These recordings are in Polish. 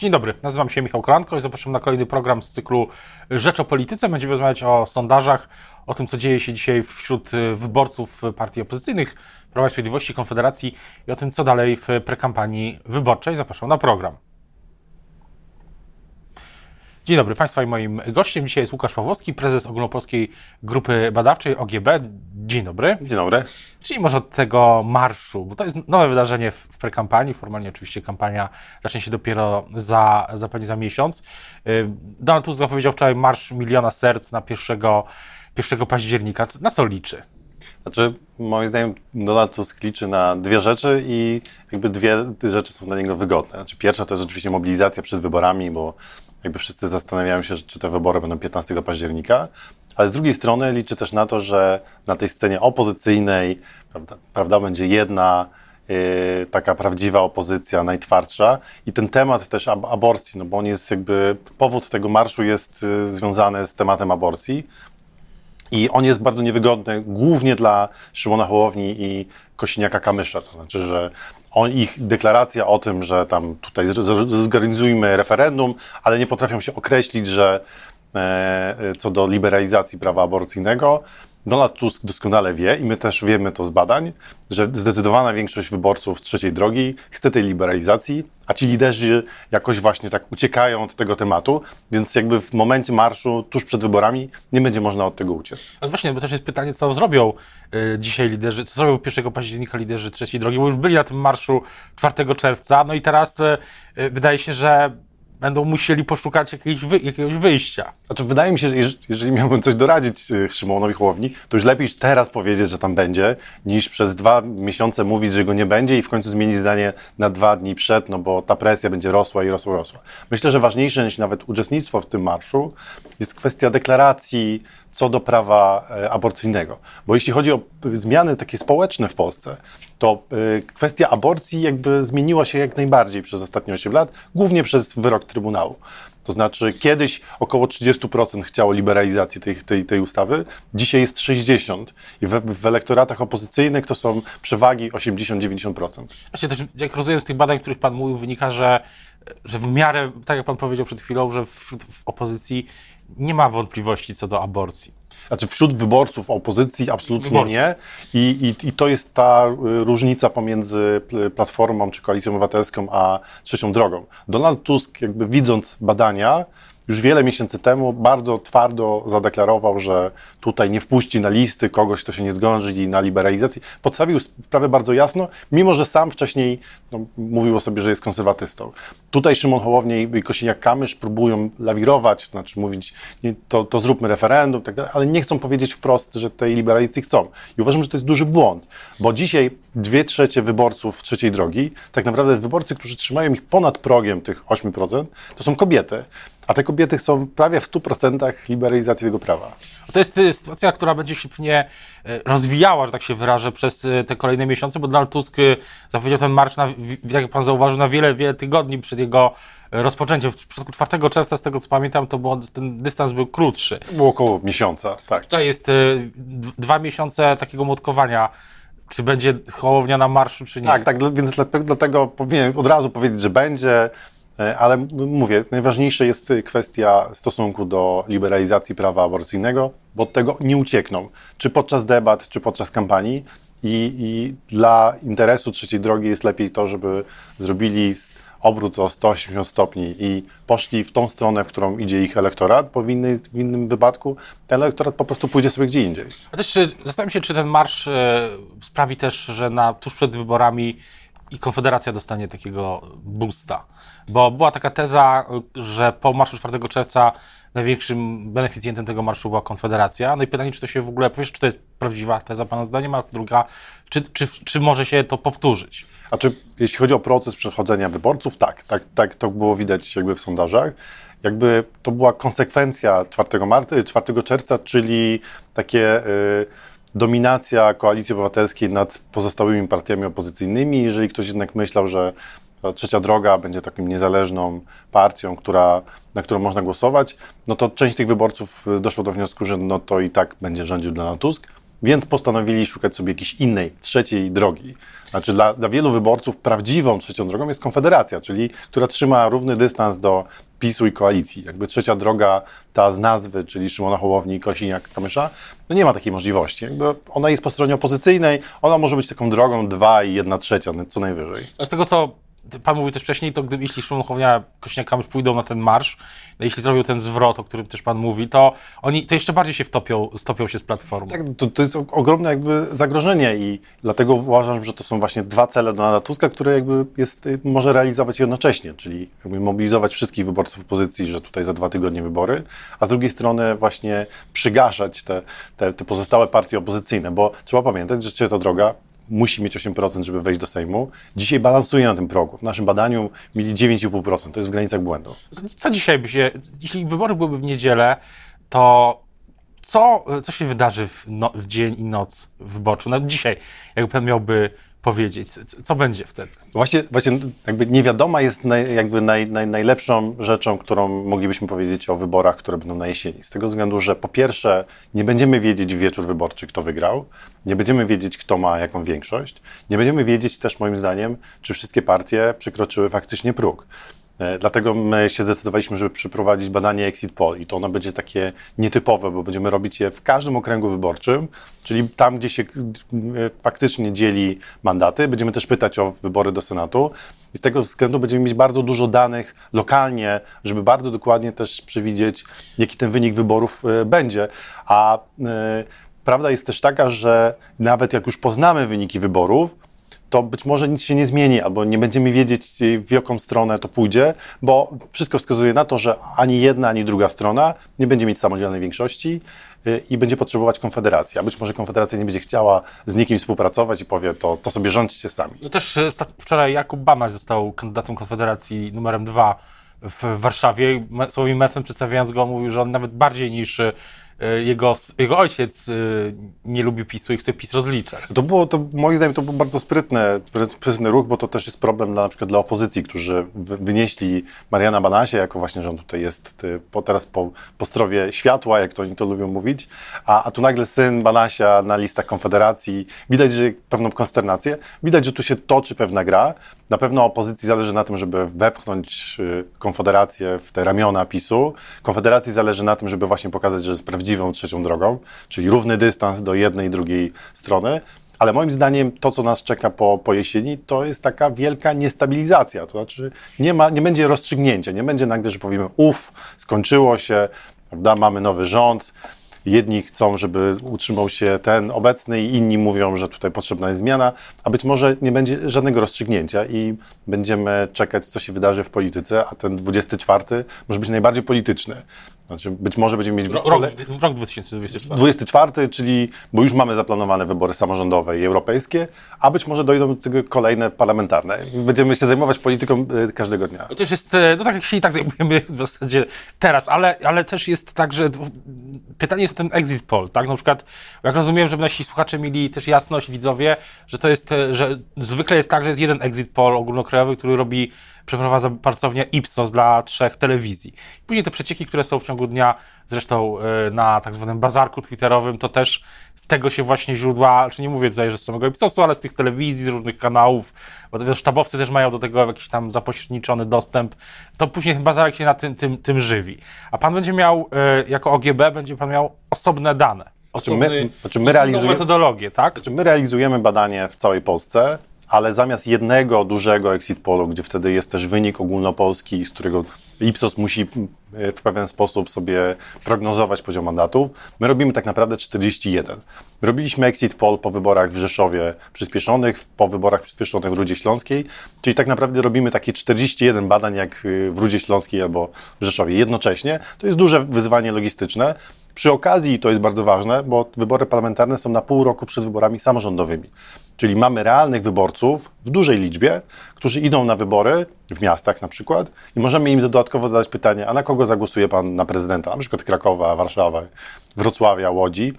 Dzień dobry, nazywam się Michał Kolanko i zapraszam na kolejny program z cyklu Rzecz o Polityce. Będziemy rozmawiać o sondażach, o tym, co dzieje się dzisiaj wśród wyborców partii opozycyjnych, Prawa i Sprawiedliwości, Konfederacji i o tym, co dalej w prekampanii wyborczej. Zapraszam na program. Dzień dobry Państwa i moim gościem dzisiaj jest Łukasz Pawłowski, prezes Ogólnopolskiej Grupy Badawczej OGB. Dzień dobry. Dzień dobry. Czyli może od tego marszu, bo to jest nowe wydarzenie w prekampanii. Formalnie oczywiście kampania zacznie się dopiero za, za pewnie za miesiąc. Y, Donald Tusk zapowiedział wczoraj marsz miliona serc na 1, 1 października. Na co liczy? Znaczy, moim zdaniem Donald Tusk liczy na dwie rzeczy i jakby dwie rzeczy są dla niego wygodne. Znaczy, pierwsza to jest oczywiście mobilizacja przed wyborami, bo jakby wszyscy zastanawiają się, czy te wybory będą 15 października, ale z drugiej strony liczy też na to, że na tej scenie opozycyjnej prawda, prawda będzie jedna yy, taka prawdziwa opozycja, najtwardsza. I ten temat też ab aborcji, no bo on jest jakby, powód tego marszu jest yy, związany z tematem aborcji, i on jest bardzo niewygodny, głównie dla Szymona Hołowni i Kosiniaka-Kamysza. To znaczy, że on, ich deklaracja o tym, że tam tutaj zorganizujmy referendum, ale nie potrafią się określić, że e, co do liberalizacji prawa aborcyjnego, Donald Tusk doskonale wie i my też wiemy to z badań, że zdecydowana większość wyborców trzeciej drogi chce tej liberalizacji, a ci liderzy jakoś właśnie tak uciekają od tego tematu, więc jakby w momencie marszu, tuż przed wyborami, nie będzie można od tego uciec. Ale właśnie, bo też jest pytanie, co zrobią y, dzisiaj liderzy, co zrobią 1 października liderzy trzeciej drogi, bo już byli na tym marszu 4 czerwca, no i teraz y, wydaje się, że będą musieli poszukać jakiegoś, wy, jakiegoś wyjścia. Znaczy, wydaje mi się, że jeżeli miałbym coś doradzić e, Szymonowi Hołowni, to już lepiej teraz powiedzieć, że tam będzie, niż przez dwa miesiące mówić, że go nie będzie i w końcu zmienić zdanie na dwa dni przed, no bo ta presja będzie rosła i rosła, rosła. Myślę, że ważniejsze niż nawet uczestnictwo w tym marszu jest kwestia deklaracji co do prawa e, aborcyjnego. Bo jeśli chodzi o zmiany takie społeczne w Polsce, to e, kwestia aborcji jakby zmieniła się jak najbardziej przez ostatnie 8 lat, głównie przez wyrok Trybunału. To znaczy, kiedyś około 30% chciało liberalizacji tej, tej, tej ustawy, dzisiaj jest 60%. I w, w elektoratach opozycyjnych to są przewagi 80-90%. Właśnie też, jak rozumiem z tych badań, których Pan mówił, wynika, że, że w miarę, tak jak Pan powiedział przed chwilą, że w, w opozycji nie ma wątpliwości co do aborcji. Znaczy wśród wyborców opozycji absolutnie nie. I, i, I to jest ta y, różnica pomiędzy Platformą czy Koalicją Obywatelską a Trzecią Drogą. Donald Tusk jakby widząc badania, już wiele miesięcy temu bardzo twardo zadeklarował, że tutaj nie wpuści na listy kogoś, kto się nie zgodzi na liberalizację. Podstawił sprawę bardzo jasno, mimo że sam wcześniej no, mówił o sobie, że jest konserwatystą. Tutaj Szymon Hołownia i Kosiniak-Kamysz próbują lawirować, znaczy mówić, nie, to, to zróbmy referendum, tak dalej, ale nie chcą powiedzieć wprost, że tej liberalizacji chcą. I uważam, że to jest duży błąd, bo dzisiaj dwie trzecie wyborców trzeciej drogi, tak naprawdę wyborcy, którzy trzymają ich ponad progiem tych 8%, to są kobiety. A te kobiety chcą prawie w 100% liberalizacji tego prawa. To jest y, sytuacja, która będzie się pewnie y, rozwijała, że tak się wyrażę, przez y, te kolejne miesiące, bo Donald Tusk zapowiedział ten marsz, na, jak pan zauważył, na wiele, wiele tygodni przed jego rozpoczęciem. W przypadku 4 czerwca, z tego co pamiętam, to było, ten dystans był krótszy. Było około miesiąca, tak. Tutaj jest dwa miesiące takiego młotkowania czy będzie Hołownia na marszu, czy nie. Tak, tak, więc dlatego powinien od razu powiedzieć, że będzie. E, ale mówię, najważniejsza jest kwestia stosunku do liberalizacji prawa aborcyjnego, bo od tego nie uciekną, czy podczas debat, czy podczas kampanii. I, I, dla interesu trzeciej drogi jest lepiej to, żeby zrobili obrót o 180 stopni i poszli w tą stronę, w którą idzie ich elektorat, bo w, inny, w innym wypadku ten elektorat po prostu pójdzie sobie gdzie indziej. A też zastanawiam się, czy ten marsz e, sprawi też, że na, tuż przed wyborami i Konfederacja dostanie takiego boosta. Bo była taka teza, że po marszu 4 czerwca największym beneficjentem tego marszu była Konfederacja. No i pytanie, czy to się w ogóle, powiesz, czy to jest prawdziwa teza Pana zdaniem, a druga, czy, czy, czy może się to powtórzyć? A czy jeśli chodzi o proces przechodzenia wyborców, tak, tak, tak to było widać jakby w sondażach. Jakby to była konsekwencja 4 marca, 4 czerwca, czyli takie... Yy, dominacja koalicji obywatelskiej nad pozostałymi partiami opozycyjnymi. Jeżeli ktoś jednak myślał, że trzecia droga będzie taką niezależną partią, która, na którą można głosować, no to część tych wyborców doszło do wniosku, że no to i tak będzie rządził Donald Tusk. więc postanowili szukać sobie jakiejś innej, trzeciej drogi. Znaczy dla, dla wielu wyborców prawdziwą trzecią drogą jest Konfederacja, czyli która trzyma równy dystans do PiSu i koalicji. Jakby trzecia droga, ta z nazwy, czyli Szymona Hołowni, Kosiniak-Kamysza, no nie ma takiej możliwości. Jakby ona jest po stronie opozycyjnej, ona może być taką drogą dwa i jedna trzecia, co najwyżej. A z tego, co Pan mówił też wcześniej, to gdyby, jeśli Szymon Hołownia, Kośniak-Kamysz pójdą na ten marsz, no jeśli zrobią ten zwrot, o którym też Pan mówi, to oni to jeszcze bardziej się wtopią, stopią się z Platformą. Tak, to, to jest ogromne jakby zagrożenie i dlatego uważam, że to są właśnie dwa cele Donalda Tuska, które jakby jest, y, może realizować jednocześnie, czyli jakby mobilizować wszystkich wyborców opozycji, że tutaj za dwa tygodnie wybory, a z drugiej strony właśnie przygaszać te, te, te pozostałe partie opozycyjne, bo trzeba pamiętać, że to droga musi mieć 8%, żeby wejść do Sejmu. Dzisiaj balansuje na tym progu. W naszym badaniu mieli 9,5%. To jest w granicach błędu. Co dzisiaj by się, jeśli wybory byłyby w niedzielę, to co, co się wydarzy w, no, w dzień i noc wyborczą? No dzisiaj, jakby pan miałby powiedzieć? Co będzie wtedy? Właśnie, właśnie jakby niewiadoma jest naj, jakby naj, naj, najlepszą rzeczą, którą moglibyśmy powiedzieć o wyborach, które będą na jesieni. Z tego względu, że po pierwsze nie będziemy wiedzieć w wieczór wyborczy, kto wygrał, nie będziemy wiedzieć, kto ma jaką większość, nie będziemy wiedzieć też moim zdaniem, czy wszystkie partie przekroczyły faktycznie próg. E, dlatego my się zdecydowaliśmy, żeby przeprowadzić badanie exit poll i to ono będzie takie nietypowe, bo będziemy robić je w każdym okręgu wyborczym, czyli tam, gdzie się e, faktycznie dzieli mandaty. Będziemy też pytać o wybory do Senatu i z tego względu będziemy mieć bardzo dużo danych lokalnie, żeby bardzo dokładnie też przewidzieć, jaki ten wynik wyborów e, będzie. A prawda jest też taka, że nawet jak już poznamy wyniki wyborów, to być może nic się nie zmieni, albo nie będziemy wiedzieć, w jaką stronę to pójdzie, bo wszystko wskazuje na to, że ani jedna, ani druga strona nie będzie mieć samodzielnej większości y, i będzie potrzebować konfederacji. A być może konfederacja nie będzie chciała z nikim współpracować i powie, to, to sobie rządźcie sami. No też y, wczoraj Jakub Bamaś został kandydatem konfederacji numerem dwa w Warszawie. Słowim Mecen przedstawiając go mówił, że on nawet bardziej niż E, jego, jego ojciec e, nie lubi PiSu i chce PiS rozliczać. To było, to moim zdaniem, to był bardzo sprytny, sprytny ruch, bo to też jest problem dla, na przykład dla opozycji, którzy wynieśli Mariana Banasie, jako właśnie, że on tutaj jest e, po, teraz po, po strowie światła, jak to oni to lubią mówić, a, a tu nagle syn Banasia na listach Konfederacji, widać, że pewną konsternację, widać, że tu się toczy pewna gra, na pewno opozycji zależy na tym, żeby wepchnąć Konfederację w te ramiona PiSu, Konfederacji zależy na tym, żeby właśnie pokazać, że jest prawdziwy prawdziwą trzecią drogą, czyli równy dystans do jednej i drugiej strony. Ale moim zdaniem to, co nas czeka po, po jesieni, to jest taka wielka niestabilizacja. To znaczy nie, ma, nie będzie rozstrzygnięcia, nie będzie nagle, że powiemy, uff, skończyło się, prawda, mamy nowy rząd, jedni chcą, żeby utrzymał się ten obecny i inni mówią, że tutaj potrzebna jest zmiana, a być może nie będzie żadnego rozstrzygnięcia i będziemy czekać, co się wydarzy w polityce, a ten 24 może być najbardziej polityczny. Znaczy być może będziemy mieć... Rok, rok, rok 2024. 24, czyli, bo już mamy zaplanowane wybory samorządowe i europejskie, a być może dojdą do tego kolejne parlamentarne. Będziemy się zajmować polityką e, każdego dnia. To też jest, e, no tak jak się i tak zajmujemy w zasadzie teraz, ale, ale też jest tak, że pytanie jest o ten exit poll, tak? Na przykład, jak rozumiem, żeby nasi słuchacze mieli też jasność, widzowie, że to jest, e, że zwykle jest tak, że jest jeden exit poll ogólnokrajowy, który robi przeprowadza pracownia Ipsos dla trzech telewizji. Później te przecieki, które są w ciągu dnia, zresztą e, na tak zwanym bazarku twitterowym, to też z tego się właśnie źródła, czy nie mówię tutaj, że z samego Ipsosu, ale z tych telewizji, z różnych kanałów, bo sztabowcy też mają do tego jakiś tam zapośredniczony dostęp, to później ten bazarek się na tym, tym, tym żywi. A pan będzie miał, e, jako OGB, będzie pan miał osobne dane. Osobny, znaczy my, znaczy my realizujemy metodologię, tak? Znaczy my realizujemy badanie w całej Polsce ale zamiast jednego dużego exit polu, gdzie wtedy jest też wynik ogólnopolski, z którego Ipsos musi w pewien sposób sobie prognozować poziom mandatów, my robimy tak naprawdę 41. Robiliśmy exit poll po wyborach w Rzeszowie przyspieszonych, po wyborach przyspieszonych w Rudzie Śląskiej, czyli tak naprawdę robimy takie 41 badań jak w Rudzie Śląskiej albo w Rzeszowie jednocześnie. To jest duże wyzwanie logistyczne. Przy okazji, to jest bardzo ważne, bo wybory parlamentarne są na pół roku przed wyborami samorządowymi. Czyli mamy realnych wyborców w dużej liczbie, którzy idą na wybory w miastach na przykład i możemy im dodatkowo zadać pytanie, a na kogo zagłosuje pan na prezydenta, na przykład Krakowa, Warszawa, Wrocławia, Łodzi.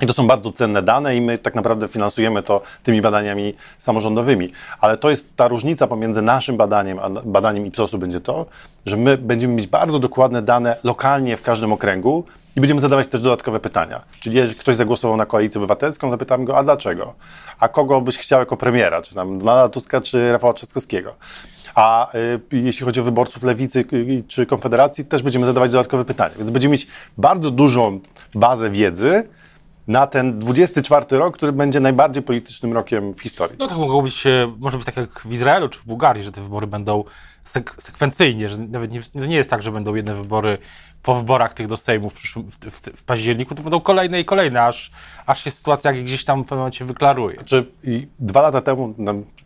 I to są bardzo cenne dane i my tak naprawdę finansujemy to tymi badaniami samorządowymi. Ale to jest ta różnica pomiędzy naszym badaniem a badaniem Ipsosu będzie to, że my będziemy mieć bardzo dokładne dane lokalnie w każdym okręgu i będziemy zadawać też dodatkowe pytania. Czyli jeżeli ktoś zagłosował na koalicję obywatelską, zapytamy go, a dlaczego? A kogo byś chciał jako premiera? Czy tam Donalda Tuska, czy Rafała Trzaskowskiego? A y, jeśli chodzi o wyborców lewicy y, czy Konfederacji, też będziemy zadawać dodatkowe pytania. Więc będziemy mieć bardzo dużą bazę wiedzy, na ten 24 rok, który będzie najbardziej politycznym rokiem w historii. No tak mogło być, e, może być tak jak w Izraelu czy w Bułgarii, że te wybory będą sek sekwencyjnie, że nawet nie, nie jest tak, że będą jedne wybory po wyborach tych do Sejmu w, przyszłym, w, w, w październiku, to będą kolejne i kolejne, aż, aż się sytuacja gdzieś tam w pewnym momencie wyklaruje. Znaczy, i dwa lata temu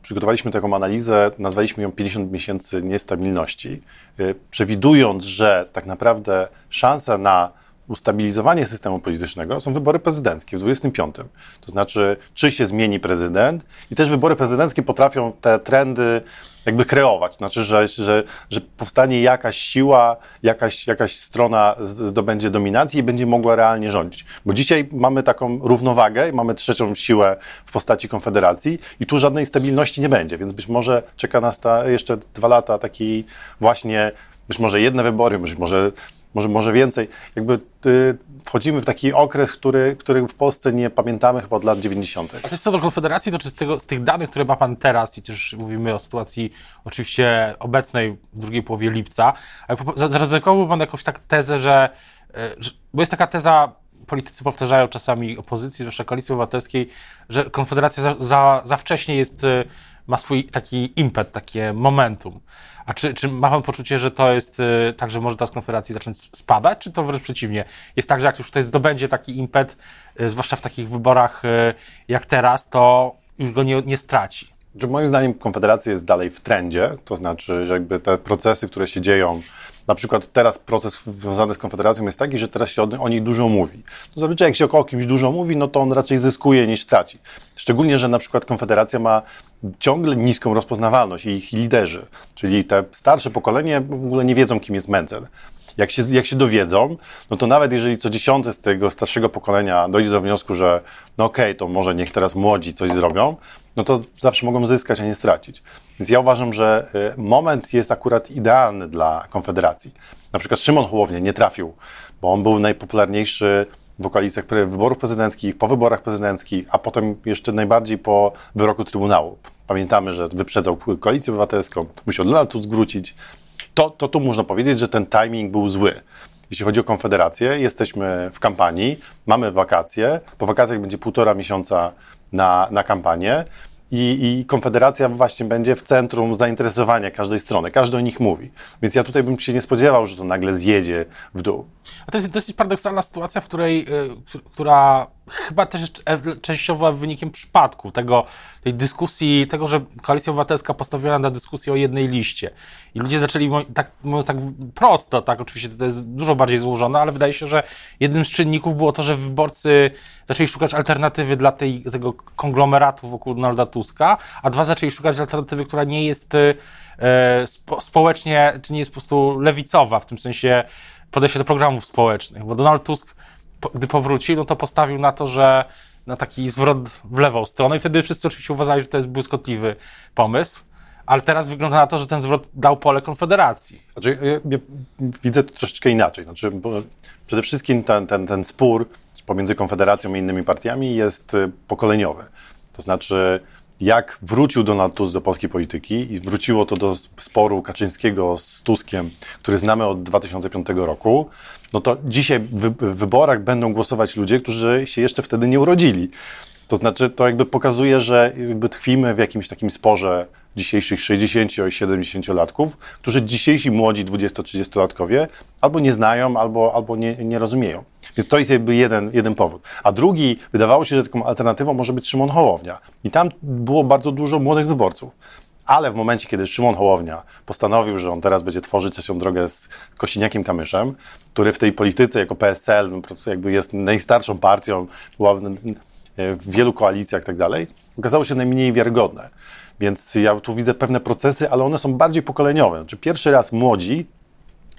przygotowaliśmy taką analizę, nazwaliśmy ją 50 miesięcy niestabilności, yy, przewidując, że tak naprawdę szansa na ustabilizowanie systemu politycznego są wybory prezydenckie w 25. To znaczy, czy się zmieni prezydent i też wybory prezydenckie potrafią te trendy jakby kreować. Znaczy, że, że, że powstanie jakaś siła, jakaś, jakaś strona zdobędzie dominacji i będzie mogła realnie rządzić. Bo dzisiaj mamy taką równowagę, mamy trzecią siłę w postaci Konfederacji i tu żadnej stabilności nie będzie, więc być może czeka nas ta jeszcze dwa lata takiej właśnie, być może jedne wybory, być może może, może więcej. Jakby y, wchodzimy w taki okres, który, który w Polsce nie pamiętamy chyba od lat 90. A to co do Konfederacji, to czy z, tego, z tych danych, które ma Pan teraz i też mówimy o sytuacji oczywiście obecnej w drugiej połowie lipca, ale Pan jakąś tak tezę, że, e, że bo jest taka teza, politycy powtarzają czasami opozycji, zwłaszcza koalicji obywatelskiej, że Konfederacja za, za, za wcześnie jest, e, ma swój taki impet, takie momentum. A czy, czy ma pan poczucie, że to jest y, tak, że może ta z konfederacji zacząć spadać, czy to wręcz przeciwnie? Jest tak, że jak już ktoś zdobędzie taki impet, y, zwłaszcza w takich wyborach y, jak teraz, to już go nie, nie straci? Że moim zdaniem Konfederacja jest dalej w trendzie, to znaczy, że jakby te procesy, które się dzieją, na przykład teraz proces związany z Konfederacją jest taki, że teraz się o, o niej dużo mówi. To zazwyczaj jak się o kimś dużo mówi, no to on raczej zyskuje niż traci. Szczególnie, że na przykład Konfederacja ma ciągle niską rozpoznawalność i ich liderzy, czyli te starsze pokolenie w ogóle nie wiedzą, kim jest Mencen jak się, jak się dowiedzą, no to nawet jeżeli co dziesiąty z tego starszego pokolenia dojdzie do wniosku, że no okej, okay, to może niech teraz młodzi coś zrobią, no to zawsze mogą zyskać, a nie stracić. Więc ja uważam, że y, moment jest akurat idealny dla Konfederacji. Na przykład Szymon Hołownia nie trafił, bo on był najpopularniejszy w okolicach wyborów prezydenckich, po wyborach prezydenckich, a potem jeszcze najbardziej po wyroku Trybunału. Pamiętamy, że wyprzedzał Koalicję Obywatelską, musiał Donald Tusk wrócić. To, to tu można powiedzieć, że ten timing był zły. Jeśli chodzi o Konfederację, jesteśmy w kampanii, mamy wakacje, po wakacjach będzie półtora miesiąca na, na kampanię i, i Konfederacja właśnie będzie w centrum zainteresowania każdej strony. Każdy o nich mówi. Więc ja tutaj bym się nie spodziewał, że to nagle zjedzie w dół. A to jest dosyć paradoksalna sytuacja, w której, y, która chyba też jest częściowo wynikiem przypadku tego, tej dyskusji, tego, że Koalicja Obywatelska postawiła na dyskusję o jednej liście. I ludzie zaczęli, tak mówiąc tak prosto, tak, oczywiście to jest dużo bardziej złożone, ale wydaje się, że jednym z czynników było to, że wyborcy zaczęli szukać alternatywy dla tej, tego konglomeratu wokół Donalda Tuska, a dwa zaczęli szukać alternatywy, która nie jest e, spo, społecznie, czy nie jest po prostu lewicowa, w tym sensie podejście do programów społecznych, bo Donald Tusk, gdy powrócił, no to postawił na to, że na taki zwrot w lewą stronę i wtedy wszyscy oczywiście uważali, że to jest błyskotliwy pomysł. Ale teraz wygląda na to, że ten zwrot dał pole Konfederacji. Znaczy, ja, ja widzę to troszeczkę inaczej. Znaczy, przede wszystkim ten, ten, ten spór pomiędzy Konfederacją i innymi partiami jest y, pokoleniowy. To znaczy, jak wrócił Donald Tusk do polskiej polityki i wróciło to do sporu Kaczyńskiego z Tuskiem, który znamy od 2005 roku, no to dzisiaj w wyborach będą głosować ludzie, którzy się jeszcze wtedy nie urodzili. To znaczy, to jakby pokazuje, że jakby tkwimy w jakimś takim sporze dzisiejszych 60 i 70-latków, którzy dzisiejsi młodzi 20-30-latkowie albo nie znają, albo, albo nie, nie rozumieją. Więc to jest jakby jeden, jeden powód. A drugi, wydawało się, że taką alternatywą może być Szymon Hołownia. I tam było bardzo dużo młodych wyborców. Ale w momencie, kiedy Szymon Hołownia postanowił, że on teraz będzie tworzyć trzecią drogę z Kosiniakiem Kamyszem, który w tej polityce jako PSL no, jakby jest najstarszą partią, była w wielu koalicjach i tak dalej, okazało się najmniej wiarygodne. Więc ja tu widzę pewne procesy, ale one są bardziej pokoleniowe. Znaczy pierwszy raz młodzi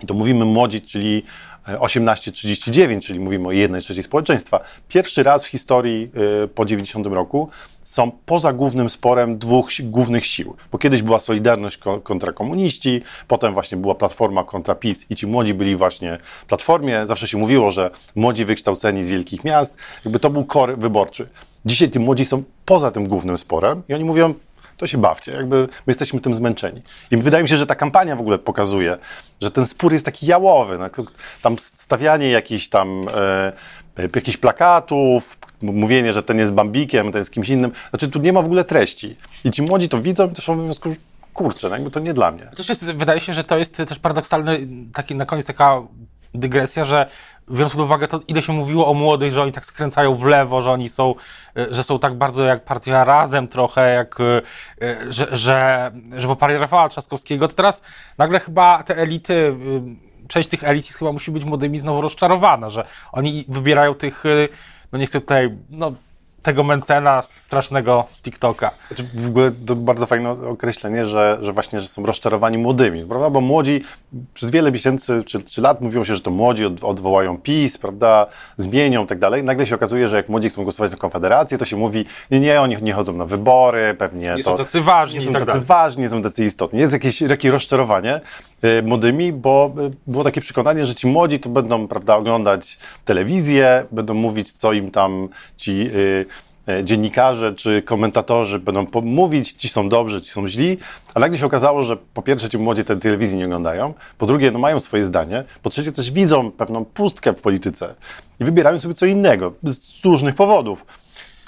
I to mówimy młodzi, czyli 18-39, czyli mówimy o jednej trzeciej społeczeństwa. Pierwszy raz w historii y, po 90 roku są poza głównym sporem dwóch głównych sił. Bo kiedyś była Solidarność kontra komuniści, potem właśnie była Platforma kontra PiS i ci młodzi byli właśnie w Platformie. Zawsze się mówiło, że młodzi wykształceni z wielkich miast, jakby to był kor wyborczy. Dzisiaj ci młodzi są poza tym głównym sporem i oni mówią, to się bawcie. Jakby my jesteśmy tym zmęczeni. I wydaje mi się, że ta kampania w ogóle pokazuje, że ten spór jest taki jałowy. No, tam stawianie jakichś tam e, e, jakichś plakatów, mówienie, że ten jest Bambikiem, ten jest kimś innym. Znaczy tu nie ma w ogóle treści. I ci młodzi to widzą i też w związku kurczę, no jakby to nie dla mnie. To jest, wydaje się, że to jest też paradoksalny, taki na koniec taka dygresja, że biorąc pod uwagę to, ile się mówiło o młodych, że oni tak skręcają w lewo, że oni są, e, że są tak bardzo jak partia razem trochę, jak, e, że, że, że poparli Rafała Trzaskowskiego, to teraz nagle chyba te elity, e, część tych elit chyba musi być młodymi znowu rozczarowana, że oni wybierają tych, no nie chcę tutaj, no tego Mencena strasznego z TikToka. Znaczy, w ogóle to bardzo fajne określenie, że, że właśnie że są rozczarowani młodymi, prawda? Bo młodzi przez wiele miesięcy czy, czy lat mówią się, że to młodzi od, odwołają PiS, prawda? Zmienią i tak dalej. Nagle się okazuje, że jak młodzi chcą głosować na Konfederację, to się mówi, nie, nie, oni nie chodzą na wybory, pewnie nie to, są tacy ważni. Nie są tak tacy dalej. ważni, nie są tacy istotni. Jest jakieś takie rozczarowanie młodymi, bo y, było takie przekonanie, że ci młodzi to będą, prawda, oglądać telewizję, będą mówić, co im tam ci y, dziennikarze czy komentatorzy będą mówić, ci są dobrzy, ci są źli, a nagle się okazało, że po pierwsze ci młodzi tej telewizji nie oglądają, po drugie no mają swoje zdanie, po trzecie też widzą pewną pustkę w polityce i wybierają sobie co innego z różnych powodów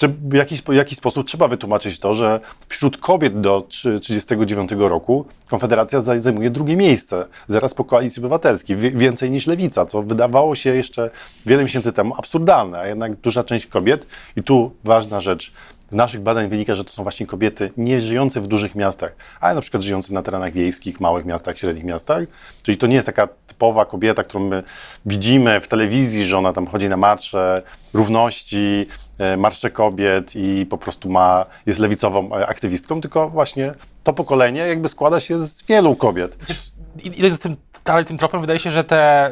w jakiś, w jakiś sposób trzeba wytłumaczyć to, że wśród kobiet do 1939 roku Konfederacja zajmuje drugie miejsce, zaraz po Koalicji Obywatelskiej, więcej niż Lewica, co wydawało się jeszcze wiele miesięcy temu absurdalne, a jednak duża część kobiet, i tu ważna rzecz, z naszych badań wynika, że to są właśnie kobiety nie żyjące w dużych miastach, ale na przykład żyjące na terenach wiejskich, małych miastach, średnich miastach. Czyli to nie jest taka typowa kobieta, którą my widzimy w telewizji, że ona tam chodzi na marsze równości, e, marsze kobiet i po prostu ma, jest lewicową e, aktywistką, tylko właśnie to pokolenie jakby składa się z wielu kobiet. Ile tym, dalej tym tropem wydaje się, że te,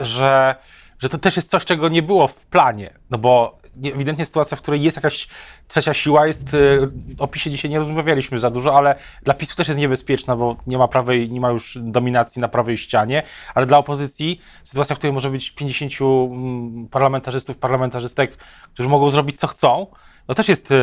że, że to też jest coś, czego nie było w planie, no bo ewidentnie sytuacja, w której jest jakaś trzecia siła, jest, y, o PiSie dzisiaj nie rozmawialiśmy za dużo, ale dla PiSu też jest niebezpieczna, bo nie ma prawej, nie ma już dominacji na prawej ścianie, ale dla opozycji sytuacja, w której może być 50 mm, parlamentarzystów, parlamentarzystek, którzy mogą zrobić co chcą, no też jest y,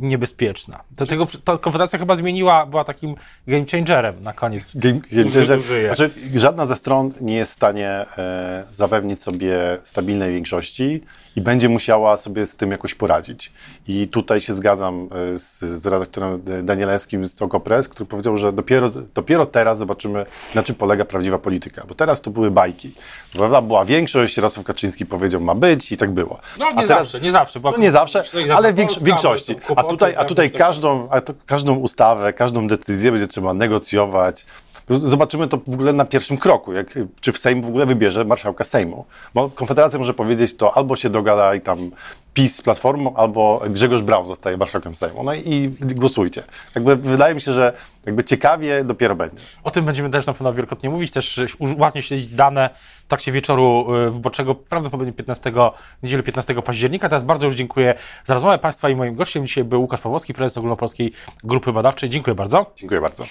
niebezpieczna. Dlatego to Konfederacja chyba zmieniła, była takim game changerem na koniec. Game, game changer. Znaczy, żadna ze stron nie jest w stanie e, zapewnić sobie stabilnej większości i będzie musiała sobie z tym jakoś poradzić. I tutaj się zgadzam e, z, z redaktorem Danielewskim z Okopres, który powiedział, że dopiero, dopiero teraz zobaczymy, na czym polega prawdziwa polityka. Bo teraz to były bajki. Prawda? Była większość, Jarosław Kaczyński powiedział ma być i tak było. No nie a teraz, zawsze, nie zawsze. No nie zawsze, ale w większości. A tutaj, a tutaj każdą, a to, każdą ustawę, każdą decyzję będzie trzeba negocjować, Zobaczymy to w ogóle na pierwszym kroku, jak, czy w Sejm w ogóle wybierze marszałka Sejmu. Bo Konfederacja może powiedzieć to albo się dogada i tam PiS z Platformą, albo Grzegorz Braun zostaje marszałkiem Sejmu. No i głosujcie. Jakby wydaje mi się, że jakby ciekawie dopiero będzie. O tym będziemy też na pewno wielokrotnie mówić, też ładnie śledzić dane w trakcie wieczoru y, wyborczego, prawdopodobnie 15, niedzielę 15 października. Teraz bardzo już dziękuję za rozmowę Państwa i moim gościem dzisiaj był Łukasz Pawłowski, prezes Ogólnopolskiej Grupy Badawczej. Dziękuję bardzo. Dziękuję bardzo.